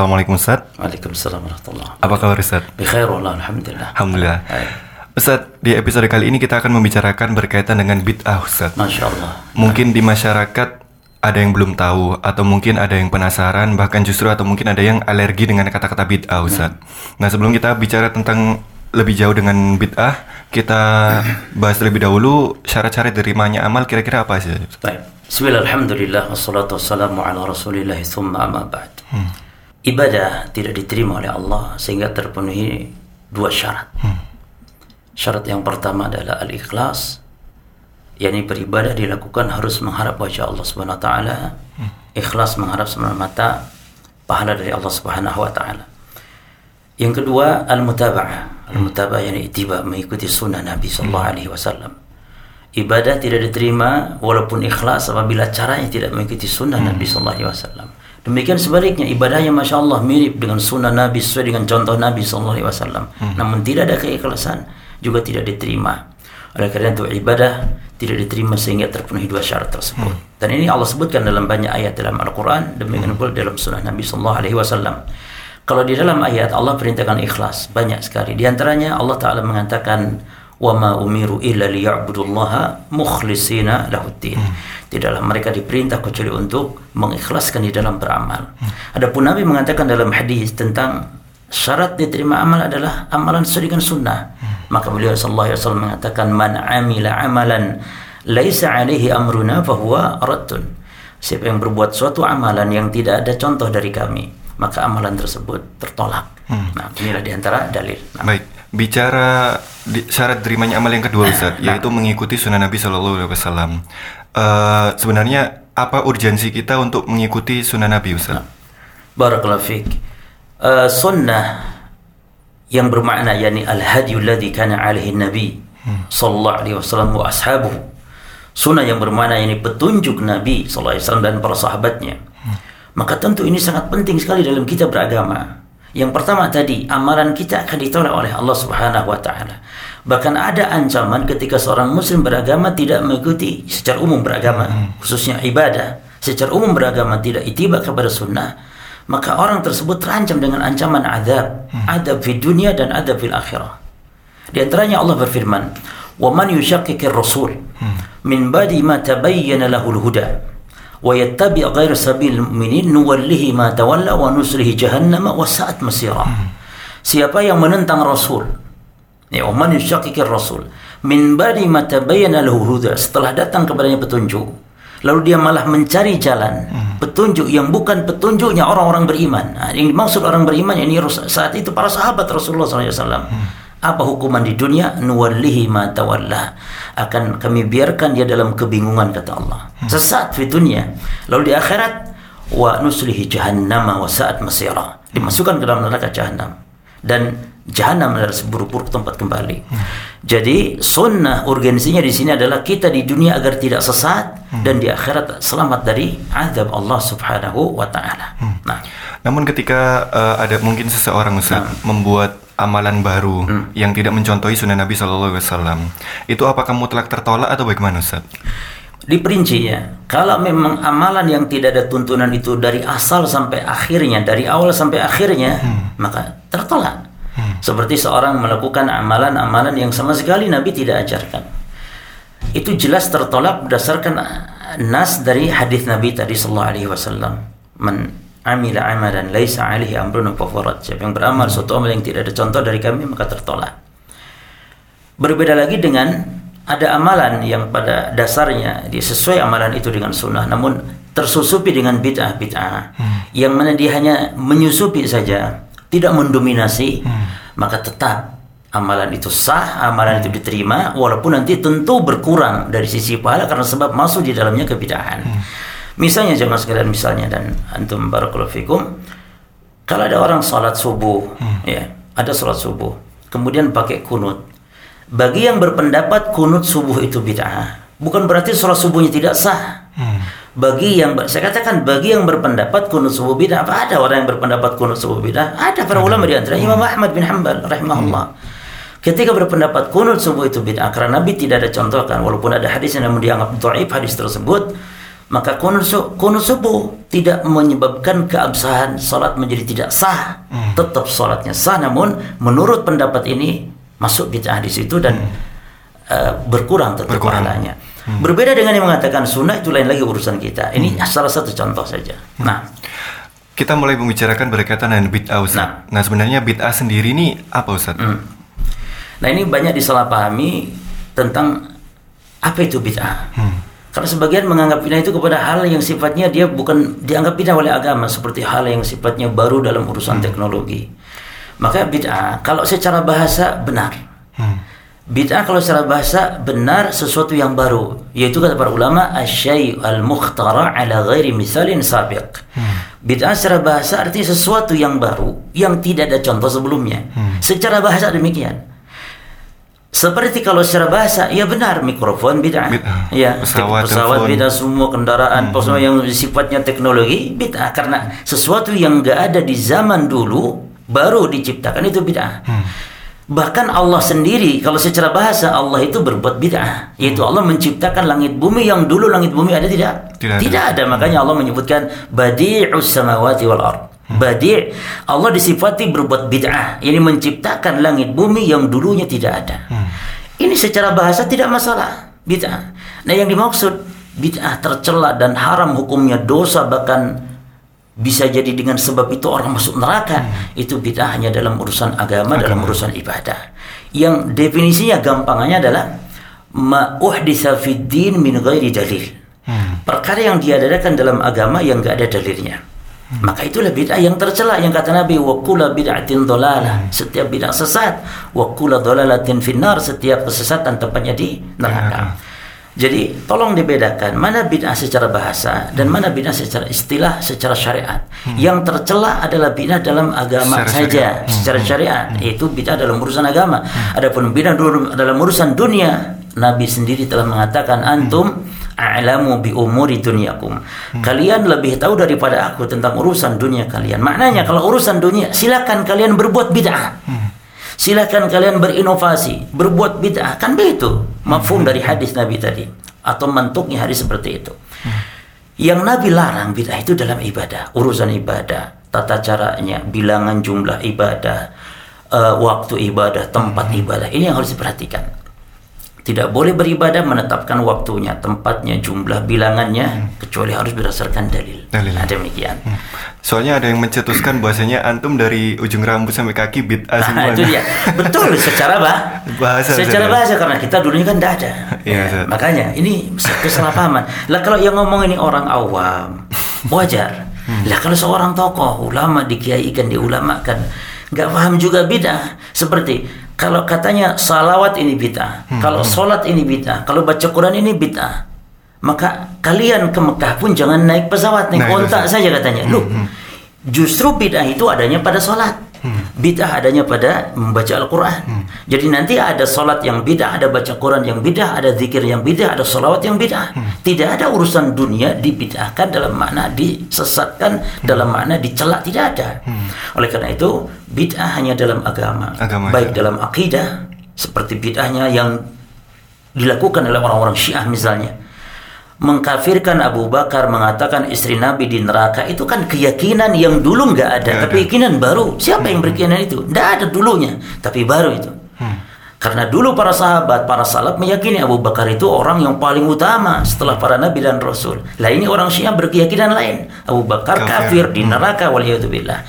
Assalamualaikum Ustaz. Waalaikumsalam warahmatullahi Apa kabar Ustaz? Bikhair wallah alhamdulillah. Alhamdulillah. Baik. Ustaz, di episode kali ini kita akan membicarakan berkaitan dengan bid'ah Ustaz. Masya Allah. Mungkin di masyarakat ada yang belum tahu atau mungkin ada yang penasaran bahkan justru atau mungkin ada yang alergi dengan kata-kata bid'ah Ustaz. Nah, sebelum kita bicara tentang lebih jauh dengan bid'ah, kita bahas terlebih dahulu syarat-syarat diterimanya amal kira-kira apa sih? Baik. Bismillah, alhamdulillah, wassalatu wassalamu ala rasulillah, thumma amma ba'd. Ibadah tidak diterima oleh Allah sehingga terpenuhi dua syarat. Syarat yang pertama adalah al-ikhlas, yakni beribadah dilakukan harus mengharap wajah Allah Subhanahu wa taala, ikhlas mengharap semata-mata pahala dari Allah Subhanahu wa taala. Yang kedua al-mutaba'ah. Al-mutaba'ah yang ittiba mengikuti sunnah Nabi sallallahu alaihi wasallam. Ibadah tidak diterima walaupun ikhlas apabila caranya tidak mengikuti sunnah Nabi sallallahu alaihi wasallam. Demikian sebaliknya ibadahnya masya Allah mirip dengan sunnah Nabi sesuai dengan contoh Nabi sallallahu alaihi wasallam. Namun tidak ada keikhlasan juga tidak diterima. Oleh karena itu ibadah tidak diterima sehingga terpenuhi dua syarat tersebut. Dan ini Allah sebutkan dalam banyak ayat dalam Al-Quran, demikian pula dalam sunnah Nabi sallallahu alaihi wasallam. Kalau di dalam ayat Allah perintahkan ikhlas banyak sekali. Di antaranya Allah Taala mengatakan wa ma umiru illa liya'budullaha mukhlishina lahuddin. Tidaklah mereka diperintah kecuali untuk mengikhlaskan di dalam beramal. Adapun Nabi mengatakan dalam hadis tentang syarat diterima amal adalah amalan sesuai dengan sunnah. Maka beliau sallallahu alaihi wasallam mengatakan man amila amalan laisa alaihi amruna fahuwa raddun. Siapa yang berbuat suatu amalan yang tidak ada contoh dari kami, maka amalan tersebut tertolak. Nah, inilah di antara dalil. Nah, Baik, bicara di, syarat terimanya amal yang kedua Ustaz, yaitu mengikuti sunnah Nabi Shallallahu Alaihi Wasallam. Eh, sebenarnya apa urgensi kita untuk mengikuti sunnah Nabi Ustaz? Barakallahu fiik. Eh, sunnah yang bermakna yakni al-hadi alladhi kana alaihi nabi sallallahu alaihi wasallam wa ashabuhu. Sunnah yang bermakna yakni petunjuk Nabi sallallahu alaihi wasallam dan para sahabatnya. Maka tentu ini sangat penting sekali dalam kita beragama. Yang pertama tadi, amalan kita akan ditolak oleh Allah Subhanahu wa taala. Bahkan ada ancaman ketika seorang muslim beragama tidak mengikuti secara umum beragama, khususnya ibadah, secara umum beragama tidak itiba kepada sunnah, maka orang tersebut terancam dengan ancaman azab, azab di dunia dan azab fil akhirah. Di antaranya Allah berfirman, "Wa man yushakkikir rasul min ba'di ma tabayyana lahul huda yattabi' ghayra sabilil mu'minin nuwallihi ma tawalla wa nuslihi jahannam wa sa'at masira." Siapa yang menentang rasul? Ya, man yushakkikir rasul. Min ba'di ma tabayyana lahul huda. Setelah datang kepadanya petunjuk lalu dia malah mencari jalan. Petunjuk yang bukan petunjuknya orang-orang beriman. Nah, yang dimaksud orang beriman ini saat itu para sahabat Rasulullah SAW. Apa hukuman di dunia? Nuwallihi ma tawalla. Akan kami biarkan dia dalam kebingungan kata Allah. Sesat di dunia. Lalu di akhirat wa nuslihi jahannama wa sa'at masira. Dimasukkan ke dalam neraka jahanam. Dan jahanam adalah seburuk-buruk tempat kembali. Jadi sunnah urgensinya di sini adalah kita di dunia agar tidak sesat dan di akhirat selamat dari azab Allah Subhanahu wa taala. Nah, Namun ketika eh, ada mungkin seseorang Ustaz membuat amalan baru yang tidak mencontohi sunnah Nabi Shallallahu Alaihi Wasallam, itu apakah mutlak tertolak atau bagaimana Ustaz? diperinci ya. Kalau memang amalan yang tidak ada tuntunan itu dari asal sampai akhirnya, dari awal sampai akhirnya, maka tertolak. Seperti seorang melakukan amalan-amalan yang sama sekali Nabi tidak ajarkan. Itu jelas tertolak berdasarkan nas dari hadis Nabi tadi sallallahu alaihi wasallam. Man amila amalan laisa alaihi amruna fawarat. Siapa yang beramal suatu amal yang tidak ada contoh dari kami maka tertolak. Berbeda lagi dengan ada amalan yang pada dasarnya dia sesuai amalan itu dengan sunnah namun tersusupi dengan bid'ah-bid'ah yang mana dia hanya menyusupi saja tidak mendominasi maka tetap amalan itu sah amalan itu diterima walaupun nanti tentu berkurang dari sisi pahala karena sebab masuk di dalamnya kebid'ahan misalnya jangan sekalian misalnya dan antum barakallahu fikum kalau ada orang salat subuh ya ada salat subuh kemudian pakai kunut bagi yang berpendapat kunut subuh itu bid'ah, bukan berarti sholat subuhnya tidak sah. Bagi yang saya katakan bagi yang berpendapat kunut subuh bid'ah, apa ada orang yang berpendapat kunut subuh bid'ah? Ada para ulama di antara Imam Ahmad bin Hanbal rahimahullah. Ketika berpendapat kunut subuh itu bid'ah karena Nabi tidak ada contohkan walaupun ada hadis yang namun dianggap dhaif hadis tersebut maka subuh tidak menyebabkan keabsahan salat menjadi tidak sah. Tetap salatnya sah namun menurut pendapat ini masuk bid'ah di situ dan berkurang tentu Berkurang. pahalanya. Berbeda dengan yang mengatakan sunnah itu lain lagi urusan kita. Ini salah satu contoh saja. Nah, Kita mulai membicarakan berkaitan dengan bid'ah Ustaz. Nah. Nah, sebenarnya bid'ah sendiri ini apa Ustaz? Nah ini banyak disalahpahami tentang apa itu bid'ah. Karena sebagian menganggap bid'ah itu kepada hal yang sifatnya dia bukan dianggap bid'ah oleh agama seperti hal yang sifatnya baru dalam urusan teknologi. Maka bid'ah kalau secara bahasa benar. Bid'ah kalau secara bahasa benar sesuatu yang baru, yaitu kata para ulama asyai al-mukhtara ala ghairi misalin sabiq. Bid'ah secara bahasa artinya sesuatu yang baru yang tidak ada contoh sebelumnya. Secara bahasa demikian. Seperti kalau secara bahasa, ya benar mikrofon bid'ah. Bid'ah. Ya, Pesawat, pesawat bid'ah semua kendaraan, pesawat yang sifatnya teknologi bid'ah karena sesuatu yang enggak ada di zaman dulu baru diciptakan itu bid'ah. Bahkan Allah sendiri kalau secara bahasa Allah itu berbuat bid'ah, yaitu Allah menciptakan langit bumi yang dulu langit bumi ada tidak? Tidak ada. ada. Makanya Allah menyebutkan badi'us samawati wal ard. Badi' Allah disifati berbuat bid'ah, ini menciptakan langit bumi yang dulunya tidak ada. Ini secara bahasa tidak masalah, bid'ah. Nah, yang dimaksud bid'ah tercela dan haram hukumnya dosa bahkan bisa jadi dengan sebab itu orang masuk neraka itu bid'ah hanya dalam urusan agama, dalam urusan ibadah. Yang definisinya gampangannya adalah ma uhditsa fid din min ghairi dalil. Perkara yang diadakan dalam agama yang enggak ada dalilnya maka itulah bid'ah yang tercela yang kata Nabi wa kullu bid'atin dhalalah. Setiap bid'ah sesat wa kullu dhalalatin finnar. Setiap kesesatan tempatnya di neraka. Jadi tolong dibedakan mana bid'ah secara bahasa dan mana bid'ah secara istilah, secara syariat. Yang tercela adalah bid'ah dalam agama Secara saja, syariat. secara syariat, yaitu bid'ah dalam urusan agama. Adapun bid'ah dalam urusan dunia, Nabi sendiri telah mengatakan antum a'lamu bi umuri dunyakum. Kalian lebih tahu daripada aku tentang urusan dunia kalian. Maknanya kalau urusan dunia, silakan kalian berbuat bid'ah. Silakan kalian berinovasi, berbuat bid'ah. Kan begitu mafhum dari hadis Nabi tadi atau mantuknya hadis seperti itu. Yang Nabi larang bid'ah itu dalam ibadah, urusan ibadah, tata caranya, bilangan jumlah ibadah, eh, waktu ibadah, tempat ibadah. Ini yang harus diperhatikan. Tidak boleh beribadah menetapkan waktunya, tempatnya, jumlah bilangannya, kecuali harus berdasarkan dalil. Dalil. Nah, demikian. Soalnya ada yang mencetuskan bahwasanya antum dari ujung rambut sampai kaki bid'ah Nah, semua. itu dia. Betul secara bah Bahasa, secara bahasa karena kita dulunya kan tidak ada. Iya, Ya, Ustaz. makanya ini kesalahpahaman. lah kalau yang ngomong ini orang awam, wajar. Hmm. Lah kalau seorang tokoh ulama dikiaikan diulamakan, nggak paham juga bid'ah. Seperti kalau katanya salawat ini bid'ah, Hmm. kalau sholat ini bid'ah, kalau baca Quran ini bid'ah. Maka kalian ke Mekah pun jangan naik pesawat, naik Naik ontak pesawat. saja katanya. Loh, justru bid'ah itu adanya pada sholat. Bid'ah adanya pada membaca Al-Quran. Jadi nanti ada sholat yang bid'ah, ada baca Quran yang bid'ah, ada zikir yang bid'ah, ada sholawat yang bid'ah. Tidak ada urusan dunia dibid'ahkan dalam makna disesatkan, dalam makna dicela tidak ada. Oleh karena itu, bid'ah hanya dalam agama, Agama, baik ya. dalam akidah seperti bid'ahnya yang dilakukan oleh orang-orang Syiah misalnya mengkafirkan Abu Bakar mengatakan istri Nabi di neraka itu kan keyakinan yang dulu nggak ada. Nggak tapi keyakinan baru. Siapa yang berkeyakinan itu? Tidak ada dulunya. Tapi baru itu. Karena dulu para sahabat para salaf meyakini Abu Bakar itu orang yang paling utama setelah para nabi dan rasul. Lah ini orang Syiah berkeyakinan lain. Abu Bakar Kafir. kafir, di neraka waliyadzubillah.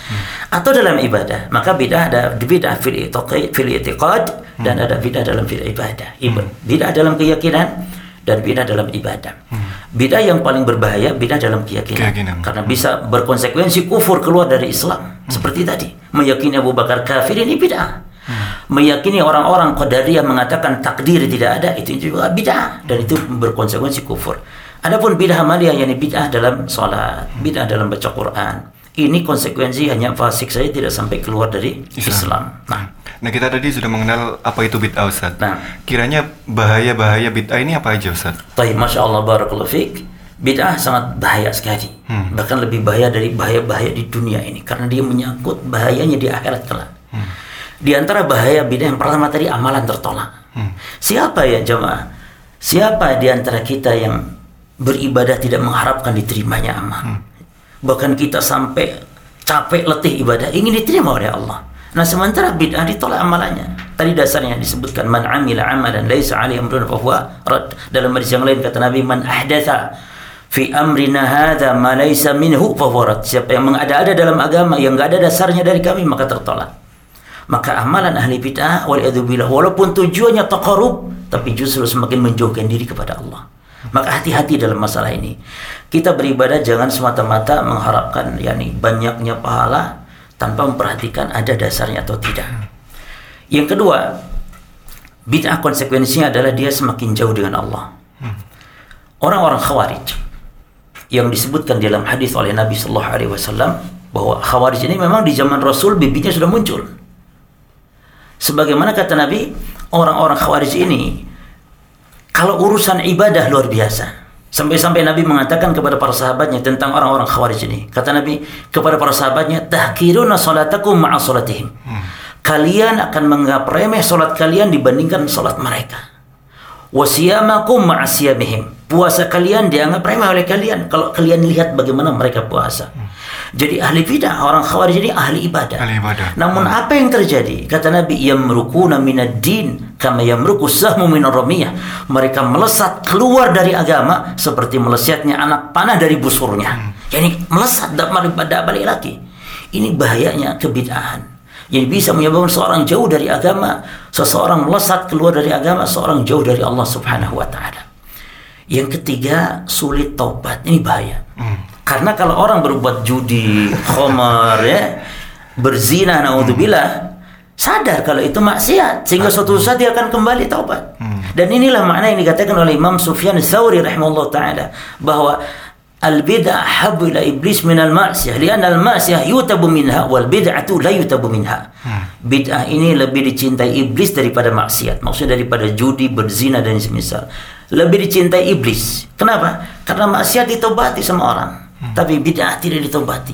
Atau dalam ibadah. Maka bidah ada bidah fil itiqad itiqad dan ada bidah dalam fil ibadah. Iba- bidah dalam keyakinan dan bidah dalam ibadah. Bidah yang paling berbahaya bidah dalam keyakinan. Keyakinan. Karena bisa berkonsekuensi kufur keluar dari Islam. Seperti tadi, meyakini Abu Bakar kafir ini bidah. Meyakini orang-orang Qadariyah mengatakan takdir tidak ada itu juga bidah dan itu berkonsekuensi kufur. Adapun bidah amaliyah yakni bidah dalam salat, bidah dalam baca Quran. Ini konsekuensi hanya fasik saja tidak sampai keluar dari Islam. Islam. Nah, Nah kita tadi sudah mengenal apa itu bid'ah Ustaz. Nah. Kiranya bahaya-bahaya bid'ah ini apa aja Ustaz? Tapi Masya Allah Barakallahu Fik Bid'ah sangat bahaya sekali Bahkan lebih bahaya dari bahaya-bahaya di dunia ini Karena dia menyangkut bahayanya di akhirat kelak Di antara bahaya bid'ah yang pertama tadi amalan tertolak Siapa ya jemaah? Siapa di antara kita yang beribadah tidak mengharapkan diterimanya amal. Bahkan kita sampai capek letih ibadah ingin diterima oleh Allah. Nah sementara bid'ah ditolak amalannya. Tadi dasarnya disebutkan man amila amalan laisa alaihi amruna fahuwa rad. Dalam hadis yang lain kata Nabi man ahdatha fi amrina hadza ma laisa minhu fahuwa rad. Siapa yang mengada-ada dalam agama yang enggak ada dasarnya dari kami maka tertolak. Maka amalan ahli bid'ah wal walaupun tujuannya taqarrub tapi justru semakin menjauhkan diri kepada Allah. Maka hati-hati dalam masalah ini. Kita beribadah jangan semata-mata mengharapkan yakni banyaknya pahala tanpa memperhatikan ada dasarnya atau tidak. Yang kedua, bid'ah konsekuensinya adalah dia semakin jauh dengan Allah. Orang-orang khawarij yang disebutkan dalam hadis oleh Nabi Shallallahu Alaihi Wasallam bahwa khawarij ini memang di zaman Rasul bibinya sudah muncul. Sebagaimana kata Nabi, orang-orang khawarij ini kalau urusan ibadah luar biasa. Sampai-sampai Nabi mengatakan kepada para sahabatnya tentang orang-orang khawarij ini. Kata Nabi kepada para sahabatnya, "Tahkiruna salatakum ma'a salatihim." Hmm. Kalian akan menganggap remeh salat kalian dibandingkan salat mereka. Wasiyamakum ma'a siyamihim. Puasa kalian dianggap remeh oleh kalian kalau kalian lihat bagaimana mereka puasa. Hmm. Jadi ahli bidah, orang khawarij ini ahli ibadah. Ahli ibadah. Namun hmm. apa yang terjadi? Kata Nabi, yamrukuna minad din kama yamruku sahmu minar ramiyah. Mereka melesat keluar dari agama seperti melesatnya anak panah dari busurnya. Hmm. Yani melesat pada balik lagi. Ini bahayanya kebid'ahan. Yang bisa menyebabkan seorang jauh dari agama, seseorang melesat keluar dari agama, seorang jauh dari Allah Subhanahu wa taala. Yang ketiga, sulit taubat. Ini bahaya. Karena kalau orang berbuat judi, khomer ya, berzina naudzubillah, sadar kalau itu maksiat sehingga suatu saat dia akan kembali taubat. Hmm. Dan inilah makna yang dikatakan oleh Imam Sufyan Tsauri rahimahullah taala bahwa al bid'ah habu ila iblis min al ma'siyah lian al ma'siyah yutabu minha wal bid'atu la yutabu minha. Hmm. Bid'ah ini lebih dicintai iblis daripada maksiat. Maksudnya daripada judi, berzina dan semisal. Lebih dicintai iblis. Kenapa? Karena maksiat ditobati sama orang. Tapi bid'ah tidak ditobati.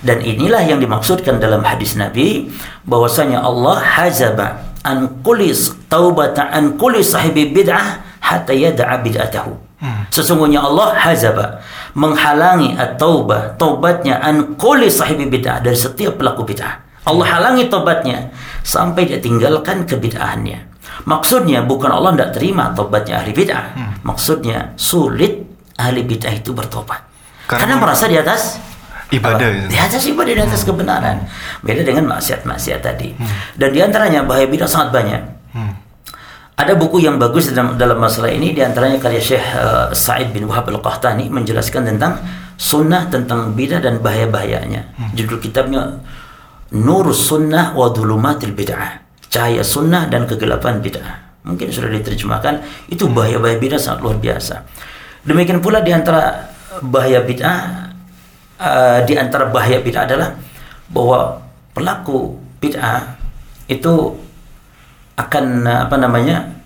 Dan inilah yang dimaksudkan dalam hadis Nabi bahwasanya Allah hazaba an kulis taubata an kulis sahibi bid'ah hatta yada'a bid'atahu. Hmm. Sesungguhnya Allah hazaba menghalangi at-taubah taubatnya an kulis sahibi bid'ah dari setiap pelaku bid'ah. Allah halangi taubatnya sampai dia tinggalkan kebid'ahannya. Maksudnya bukan Allah tidak terima taubatnya ahli bid'ah. Hmm. Maksudnya sulit ahli bid'ah itu bertobat. Karena, Karena merasa di atas ibadah apa? di atas ibadah di atas hmm. kebenaran. Beda dengan maksiat-maksiat tadi. Hmm. dan di antaranya bahaya bidah sangat banyak. Hmm. ada buku yang bagus dalam, dalam masalah ini di antaranya karya Syekh uh, Said bin Wahab al-Qahtani menjelaskan tentang sunnah tentang bidah dan bahaya-bahayanya. Hmm. judul kitabnya Nur Sunnah wa Dhulumatil Bid'ah. Cahaya sunnah dan kegelapan bid'ah. Mungkin sudah diterjemahkan. Itu bahaya-bahaya bidah sangat luar biasa. Demikian pula di antara bahaya bid'ah uh, di antara bahaya bid'ah adalah bahwa pelaku bid'ah itu akan apa namanya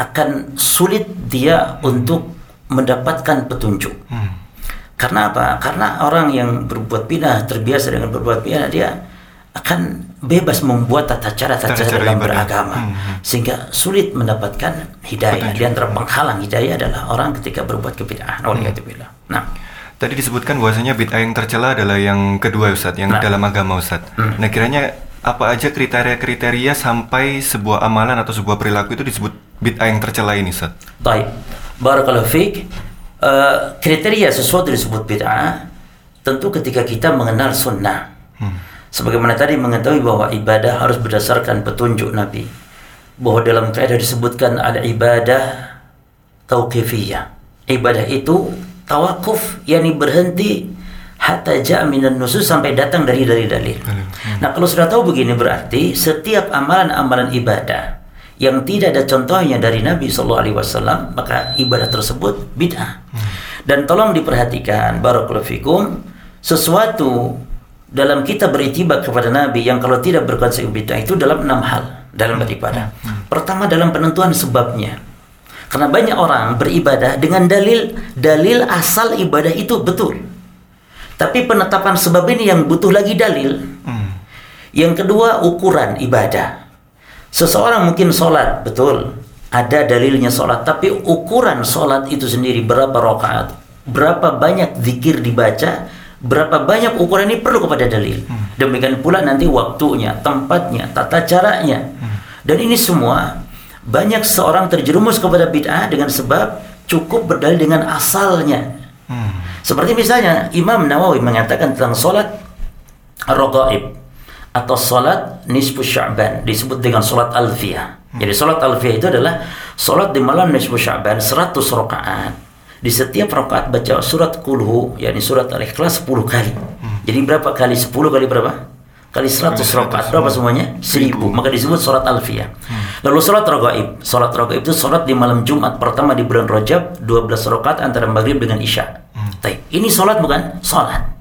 akan sulit dia untuk mendapatkan petunjuk. Hmm. Karena apa? Karena orang yang berbuat bid'ah terbiasa dengan berbuat bid'ah dia akan bebas membuat tata cara tata cara dalam beragama hmm, hmm. sehingga sulit mendapatkan hidayah. Di antara penghalang hidayah adalah orang ketika berbuat kebid'ahan. Hmm. Nah, tadi disebutkan bahwasanya bid'ah yang tercela adalah yang kedua Ustaz, yang nah. dalam agama Ustaz. Hmm. Nah, kiranya apa aja kriteria-kriteria sampai sebuah amalan atau sebuah perilaku itu disebut bid'ah yang tercela ini Ustaz? Baik. Barakallahu fiik. Uh, kriteria sesuatu disebut bid'ah tentu ketika kita mengenal sunnah. Hmm Sebagaimana tadi mengetahui bahwa ibadah harus berdasarkan petunjuk Nabi. Bahwa dalam kaidah disebutkan ada ibadah tauqifiyah. Ibadah itu tawakuf, yakni berhenti hatta ja'a minan nusus sampai datang dari dari dalil. Nah, kalau sudah tahu begini berarti setiap amalan-amalan ibadah yang tidak ada contohnya dari Nabi Shallallahu Alaihi Wasallam maka ibadah tersebut bid'ah. Hmm. Dan tolong diperhatikan, barakallahu fikum, sesuatu dalam kita beritibar kepada Nabi yang kalau tidak berkonsekuensi bid'ah itu dalam enam hal dalam beribadah. Pertama dalam penentuan sebabnya. Karena banyak orang beribadah dengan dalil dalil asal ibadah itu betul. Tapi penetapan sebab ini yang butuh lagi dalil. Yang kedua ukuran ibadah. Seseorang mungkin sholat betul, ada dalilnya sholat tapi ukuran sholat itu sendiri berapa rakaat berapa banyak zikir dibaca berapa banyak ukuran ini perlu kepada dalil. Demikian pula nanti waktunya tempatnya tata caranya. Dan ini semua banyak seorang terjerumus kepada bid'ah dengan sebab cukup berdalil dengan asalnya. Seperti misalnya Imam Nawawi mengatakan tentang sholat ragaib atau sholat nisfu sya'ban disebut dengan sholat alfiyah. Jadi sholat alfiyah itu adalah sholat di malam nisfu sya'ban 100 rakaat. Di setiap rakaat baca surat kulhu, yakni surat al-ikhlas 10 kali. Jadi berapa kali 10 kali berapa? Kali 100 rakaat berapa semuanya? 1000. Maka disebut sholat alfiyah. Lalu sholat ragaib. Sholat ragaib itu sholat di malam Jumat pertama di bulan Rajab 12 rakaat antara maghrib dengan isya. Taib. Ini sholat bukan? Sholat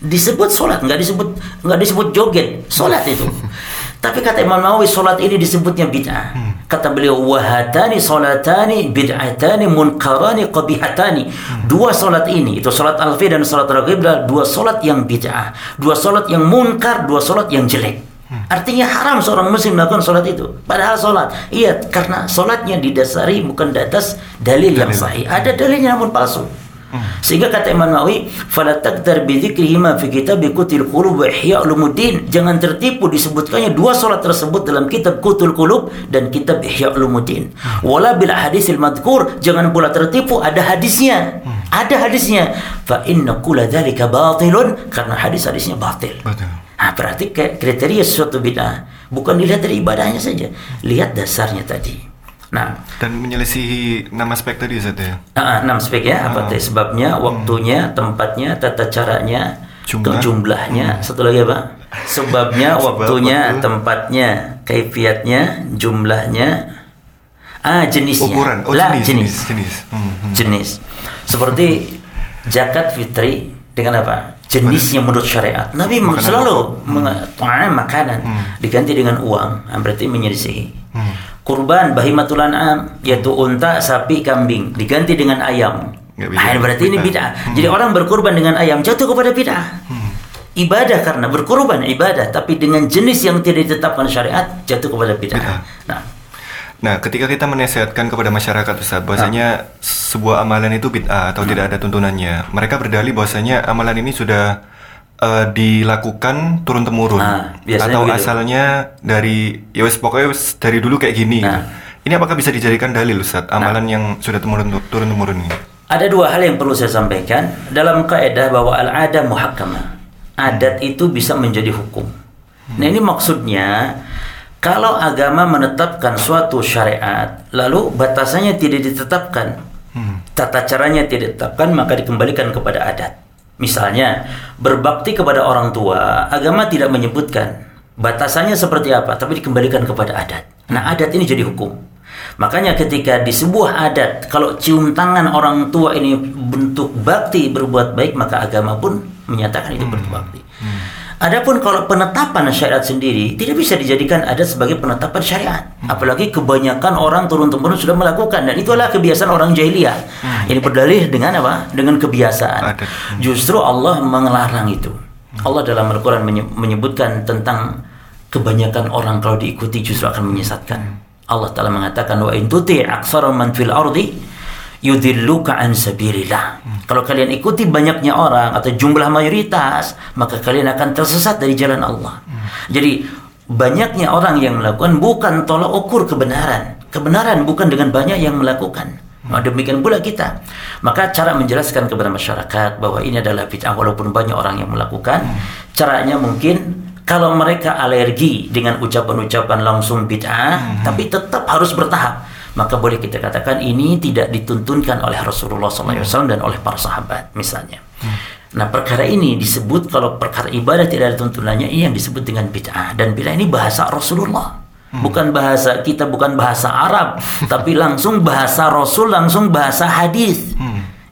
disebut sholat nggak disebut nggak disebut joget sholat itu tapi kata Imam Nawawi sholat ini disebutnya bid'ah kata beliau wahatani sholatani bid'atani munkarani qabihatani dua sholat ini itu sholat alfi dan ragib adalah dua sholat yang bid'ah dua sholat yang munkar dua sholat yang jelek Artinya haram seorang muslim melakukan sholat itu. Padahal sholat, iya karena sholatnya didasari bukan di atas dalil yang sahih. Ada dalilnya namun palsu. Sehingga kata Imam Nawawi, "Fala taktar bi dzikrihi ma fi kitab Qutul Qulub wa Ihya Ulumuddin." Jangan tertipu disebutkannya dua salat tersebut dalam kitab Qutul Qulub dan kitab Ihya Ulumuddin. Wala bil hadisil madkur, jangan pula tertipu ada hadisnya. Ada hadisnya. Fa inna kulla dzalika batilun karena hadis-hadisnya batil. Betul. Nah, berarti kriteria suatu bid'ah bukan dilihat dari ibadahnya saja, lihat dasarnya tadi. Nah, Dan menyelisihi nama aspek tadi Ustaz ya. Ah, enam spek ya apa teh sebabnya, waktunya, tempatnya, tata caranya, Jumlah. jumlahnya, satu lagi apa? Sebabnya, Sebab, waktunya, waktu. tempatnya, kaifiatnya, jumlahnya, ah jenisnya. Ukuran. Oh, Lah, jenis, jenis. jenis, jenis. Hmm, hmm. Jenis. Seperti zakat fitri dengan apa? Jenisnya menurut syariat. Nabi Makanan selalu pokok. meng- makanan makanan diganti dengan uang, ah, berarti menyelisihi. Hmm. Kurban bahimatul an'am yaitu unta, sapi, kambing diganti dengan ayam. Nggak bisa. Ah, berarti ini Bid'ah. bid'ah. Jadi orang berkurban dengan ayam jatuh kepada bid'ah. Ibadah karena berkurban ibadah tapi dengan jenis yang tidak ditetapkan syariat jatuh kepada bid'ah. Bid'ah. Nah, Nah, ketika kita menasihatkan kepada masyarakat Ustaz, bahwasanya sebuah amalan itu bid'ah atau tidak ada tuntunannya, mereka berdalih bahwasanya amalan ini sudah eh, dilakukan turun temurun Nah, biasanya atau begitu. asalnya dari ya wes pokoknya wes dari dulu kayak gini. Nah. Ini apakah bisa dijadikan dalil Ustaz amalan yang sudah temurun turun temurun ini? Ada dua hal yang perlu saya sampaikan dalam kaidah bahwa al-ada muhakkamah. Adat itu bisa menjadi hukum. Nah, ini maksudnya kalau agama menetapkan suatu syariat, lalu batasannya tidak ditetapkan, tata caranya tidak ditetapkan, maka dikembalikan kepada adat. Misalnya, berbakti kepada orang tua, agama tidak menyebutkan batasannya seperti apa, tapi dikembalikan kepada adat. Nah, adat ini jadi hukum. Makanya ketika di sebuah adat kalau cium tangan orang tua ini bentuk bakti berbuat baik maka agama pun menyatakan itu bentuk bakti. Adapun kalau penetapan syariat sendiri tidak bisa dijadikan adat sebagai penetapan syariat. Apalagi kebanyakan orang turun temurun sudah melakukan dan itu adalah kebiasaan orang jahiliyah. Ini berdalih dengan apa? Dengan kebiasaan. Justru Allah mengelarang itu. Allah dalam Al-Quran menye- menyebutkan tentang kebanyakan orang kalau diikuti justru akan menyesatkan. Allah Ta'ala mengatakan wa in tuti' aktsara man fil ardi yudhilluka an sabilillah. Kalau kalian ikuti banyaknya orang atau jumlah mayoritas, maka kalian akan tersesat dari jalan Allah. Jadi banyaknya orang yang melakukan bukan tolak ukur kebenaran. Kebenaran bukan dengan banyak yang melakukan. Nah, demikian pula kita. Maka cara menjelaskan kepada masyarakat bahwa ini adalah bid'ah walaupun banyak orang yang melakukan, caranya mungkin kalau mereka alergi dengan ucapan-ucapan langsung bid'ah, tapi tetap harus bertahap, maka boleh kita katakan ini tidak dituntunkan oleh Rasulullah SAW dan oleh para sahabat misalnya. Nah perkara ini disebut kalau perkara ibadah tidak ada tuntunannya ini yang disebut dengan bid'ah dan bid'ah ini bahasa Rasulullah. Bukan bahasa kita, bukan bahasa Arab, tapi langsung bahasa Rasul, langsung bahasa hadis.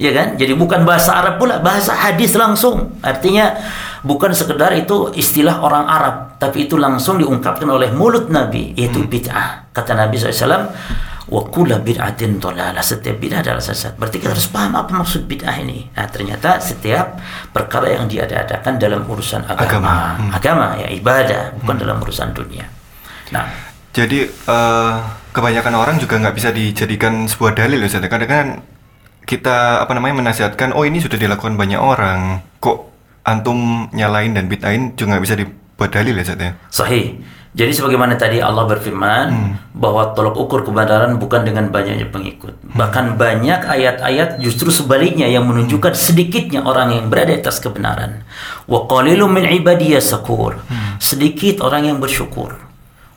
Ya kan? Jadi bukan bahasa Arab pula, bahasa hadis langsung. Artinya bukan sekedar itu istilah orang Arab, tapi itu langsung diungkapkan oleh mulut Nabi, yaitu bid'ah. Kata Nabi SAW, wa kulla bid'atin dhalalah. Setiap bid'ah adalah sesat. Berarti kita harus paham apa maksud bid'ah ini. Nah, ternyata setiap perkara yang diadakan dalam urusan agama, agama, ya ibadah, bukan dalam urusan dunia. Nah, Jadi eh, kebanyakan orang juga nggak bisa dijadikan sebuah dalil Ustaz. Kadang kan kita apa namanya menasihatkan, oh ini sudah dilakukan banyak orang, kok antum nyalain dan bid'ain juga nggak bisa dibuat dalil ya ya. Sahih. Jadi sebagaimana tadi Allah berfirman bahwa tolok ukur kebenaran bukan dengan banyaknya pengikut. Bahkan banyak ayat-ayat justru sebaliknya yang menunjukkan sedikitnya orang yang berada di atas kebenaran. Wa qalilum min ibadiyas sakur. Sedikit orang yang bersyukur.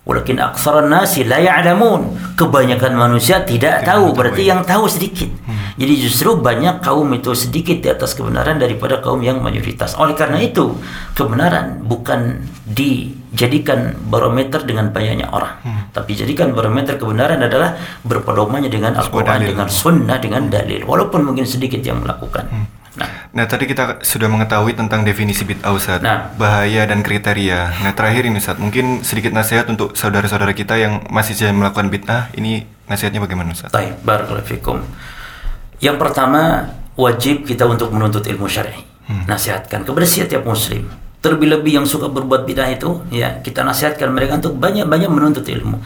Walakin aktsaran nasi la ya'lamun. Kebanyakan manusia tidak tahu, berarti yang tahu sedikit. Jadi justru banyak kaum itu sedikit di atas kebenaran daripada kaum yang mayoritas. Oleh karena itu, kebenaran bukan dijadikan barometer dengan banyaknya orang. Tapi jadikan barometer kebenaran adalah berpedomannya dengan Al-Qur'an, dengan sunnah, dengan dalil. Walaupun mungkin sedikit yang melakukan. Nah, Nah tadi kita sudah mengetahui tentang definisi bid'ah Ustaz, Nah. bahaya dan kriteria. Nah terakhir ini Ustaz, mungkin sedikit nasihat untuk saudara-saudara kita yang masih saja melakukan bid'ah, ini nasihatnya bagaimana Ustaz? Baik, barakallahu fikum. Yang pertama, wajib kita untuk menuntut ilmu syar'i. Nasihatkan kepada setiap muslim. Terlebih-lebih yang suka berbuat bidah itu, ya kita nasihatkan mereka untuk banyak-banyak menuntut ilmu.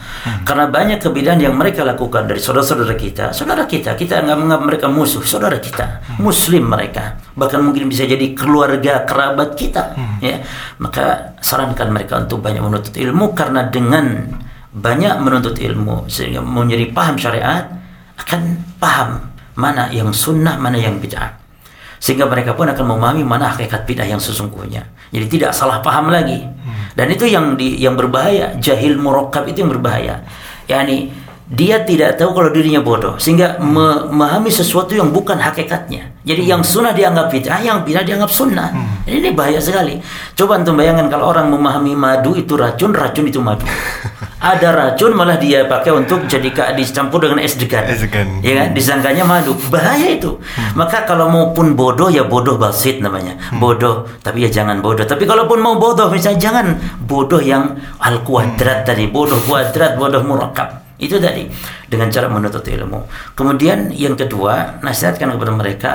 Karena banyak kebidahan yang mereka lakukan dari saudara-saudara kita, saudara kita, kita nggak menganggap mereka musuh, saudara kita, muslim mereka, bahkan mungkin bisa jadi keluarga kerabat kita, ya. Maka sarankan mereka untuk banyak menuntut ilmu karena dengan banyak menuntut ilmu sehingga menjadi paham syariat akan paham mana yang sunnah mana yang bid'ah. Sehingga mereka pun akan memahami mana hakikat bid'ah yang sesungguhnya. Jadi tidak salah paham lagi. Dan itu yang di, yang berbahaya. Jahil murakkab itu yang berbahaya. Yakni dia tidak tahu kalau dirinya bodoh sehingga me- memahami sesuatu yang bukan hakikatnya. Jadi yang sunnah dianggap bid'ah yang bid'ah dianggap sunnah. Jadi ini bahaya sekali. Coba antum bayangkan kalau orang memahami madu itu racun racun itu madu. Ada racun malah dia pakai untuk jadi dicampur dengan es degan. Es degan. ya kan? Disangkanya madu. Bahaya itu. Maka kalau maupun bodoh ya bodoh basit namanya. Bodoh tapi ya jangan bodoh. Tapi kalaupun mau bodoh misalnya jangan bodoh yang al kuadrat tadi. Bodoh kuadrat bodoh murakkab itu tadi dengan cara menuntut ilmu kemudian yang kedua nasihatkan kepada mereka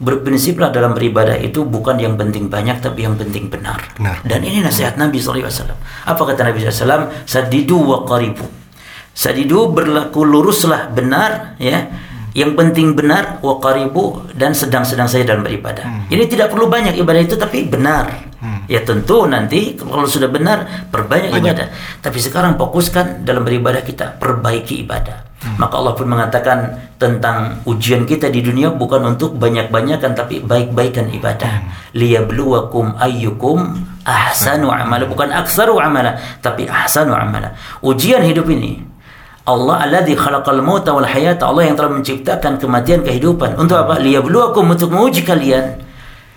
berprinsiplah dalam beribadah itu bukan yang penting banyak tapi yang penting benar. Benar. Dan ini nasihat Nabi SAW. Apa kata Nabi SAW? Sadidu wa qaribu. Sadidu berlaku luruslah benar ya. Yang penting benar wa qaribu dan sedang-sedang saya dalam beribadah. Ini tidak perlu banyak ibadah itu tapi benar. Ya tentu nanti kalau sudah benar perbanyak ibadah. Tapi sekarang fokuskan dalam beribadah kita perbaiki ibadah. Maka Allah pun mengatakan tentang ujian kita di dunia bukan untuk banyak-banyakan tapi baik-baikan ibadah. Liyabluwakum ayyukum ahsanu amala. Bukan aksaru amala tapi ahsanu amala. Ujian hidup ini Allah alladzi khalaqal mauta wal hayata. Allah yang telah menciptakan kematian kehidupan. Untuk apa? Liyabluwakum untuk menguji kalian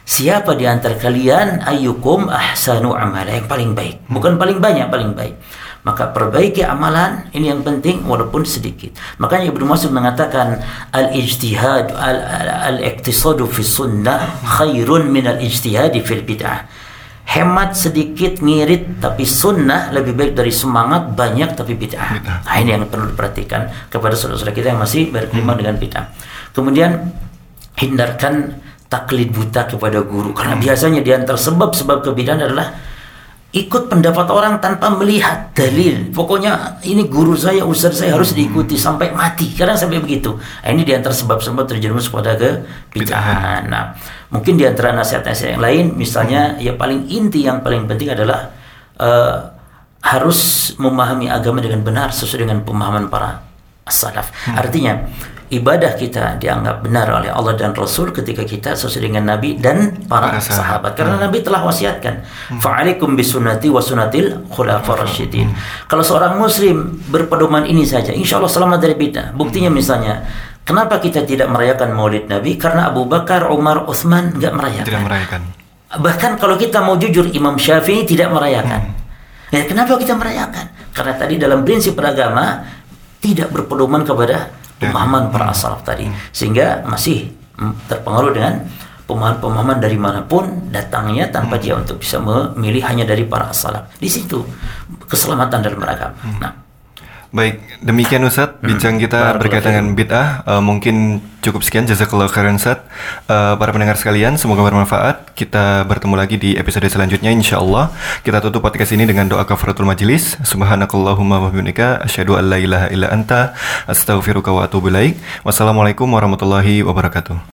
siapa di antara kalian ayyukum ahsanu amala yang paling baik? Bukan paling banyak paling baik. Maka perbaiki amalan ini yang penting walaupun sedikit. Makanya Ibnu Mas'ud mengatakan al ijtihad al fi sunnah khairun min al ijtihad fil bid'ah. Hemat sedikit ngirit tapi sunnah lebih baik dari semangat banyak tapi bid'ah. Nah ini yang perlu diperhatikan kepada saudara-saudara kita yang masih berkeliman dengan bid'ah. Kemudian hindarkan taklid buta kepada guru karena biasanya di antara sebab-sebab kebidahan adalah ikut pendapat orang tanpa melihat dalil. Pokoknya ini guru saya, ustaz saya harus diikuti sampai mati. Kadang sampai begitu. Nah, ini di antara sebab-sebab terjerumus kepada kebid'ahan. Nah, mungkin di antara nasihat-nasihat yang lain, misalnya ya paling inti yang paling penting adalah eh, harus memahami agama dengan benar sesuai dengan pemahaman para salaf. Artinya ibadah kita dianggap benar oleh Allah dan Rasul ketika kita sesuai dengan Nabi dan para, Para sahabat. Karena Nabi telah wasiatkan, "Fa'alaikum bisunnati wa sunnatil khulafaur rasyidin." Kalau seorang muslim berpedoman ini saja, insya Allah selamat dari bid'ah. Buktinya misalnya, kenapa kita tidak merayakan Maulid Nabi? Karena Abu Bakar, Umar, Utsman nggak merayakan. Tidak merayakan. Bahkan kalau kita mau jujur, Imam Syafi'i tidak merayakan. Ya, kenapa kita merayakan? Karena tadi dalam prinsip beragama tidak berpedoman kepada pemahaman para salaf tadi, sehingga masih terpengaruh dengan pemahaman-pemahaman dari mana pun datangnya tanpa dia untuk bisa memilih hanya dari para salaf. Di situ keselamatan dalam beragama. Nah, Baik, demikian Ustadz bincang kita berkaitan dengan bid'ah. Eh, mungkin cukup sekian jazakallahu khairan Ustadz. Eh, para pendengar sekalian, semoga bermanfaat. Kita bertemu lagi di episode selanjutnya insyaallah. Kita tutup podcast ini dengan doa kafaratul majelis. Subhanakallahumma wa bihamdika asyhadu an la ilaha illa anta astaghfiruka wa atubu ilaik. Wassalamualaikum warahmatullahi wabarakatuh.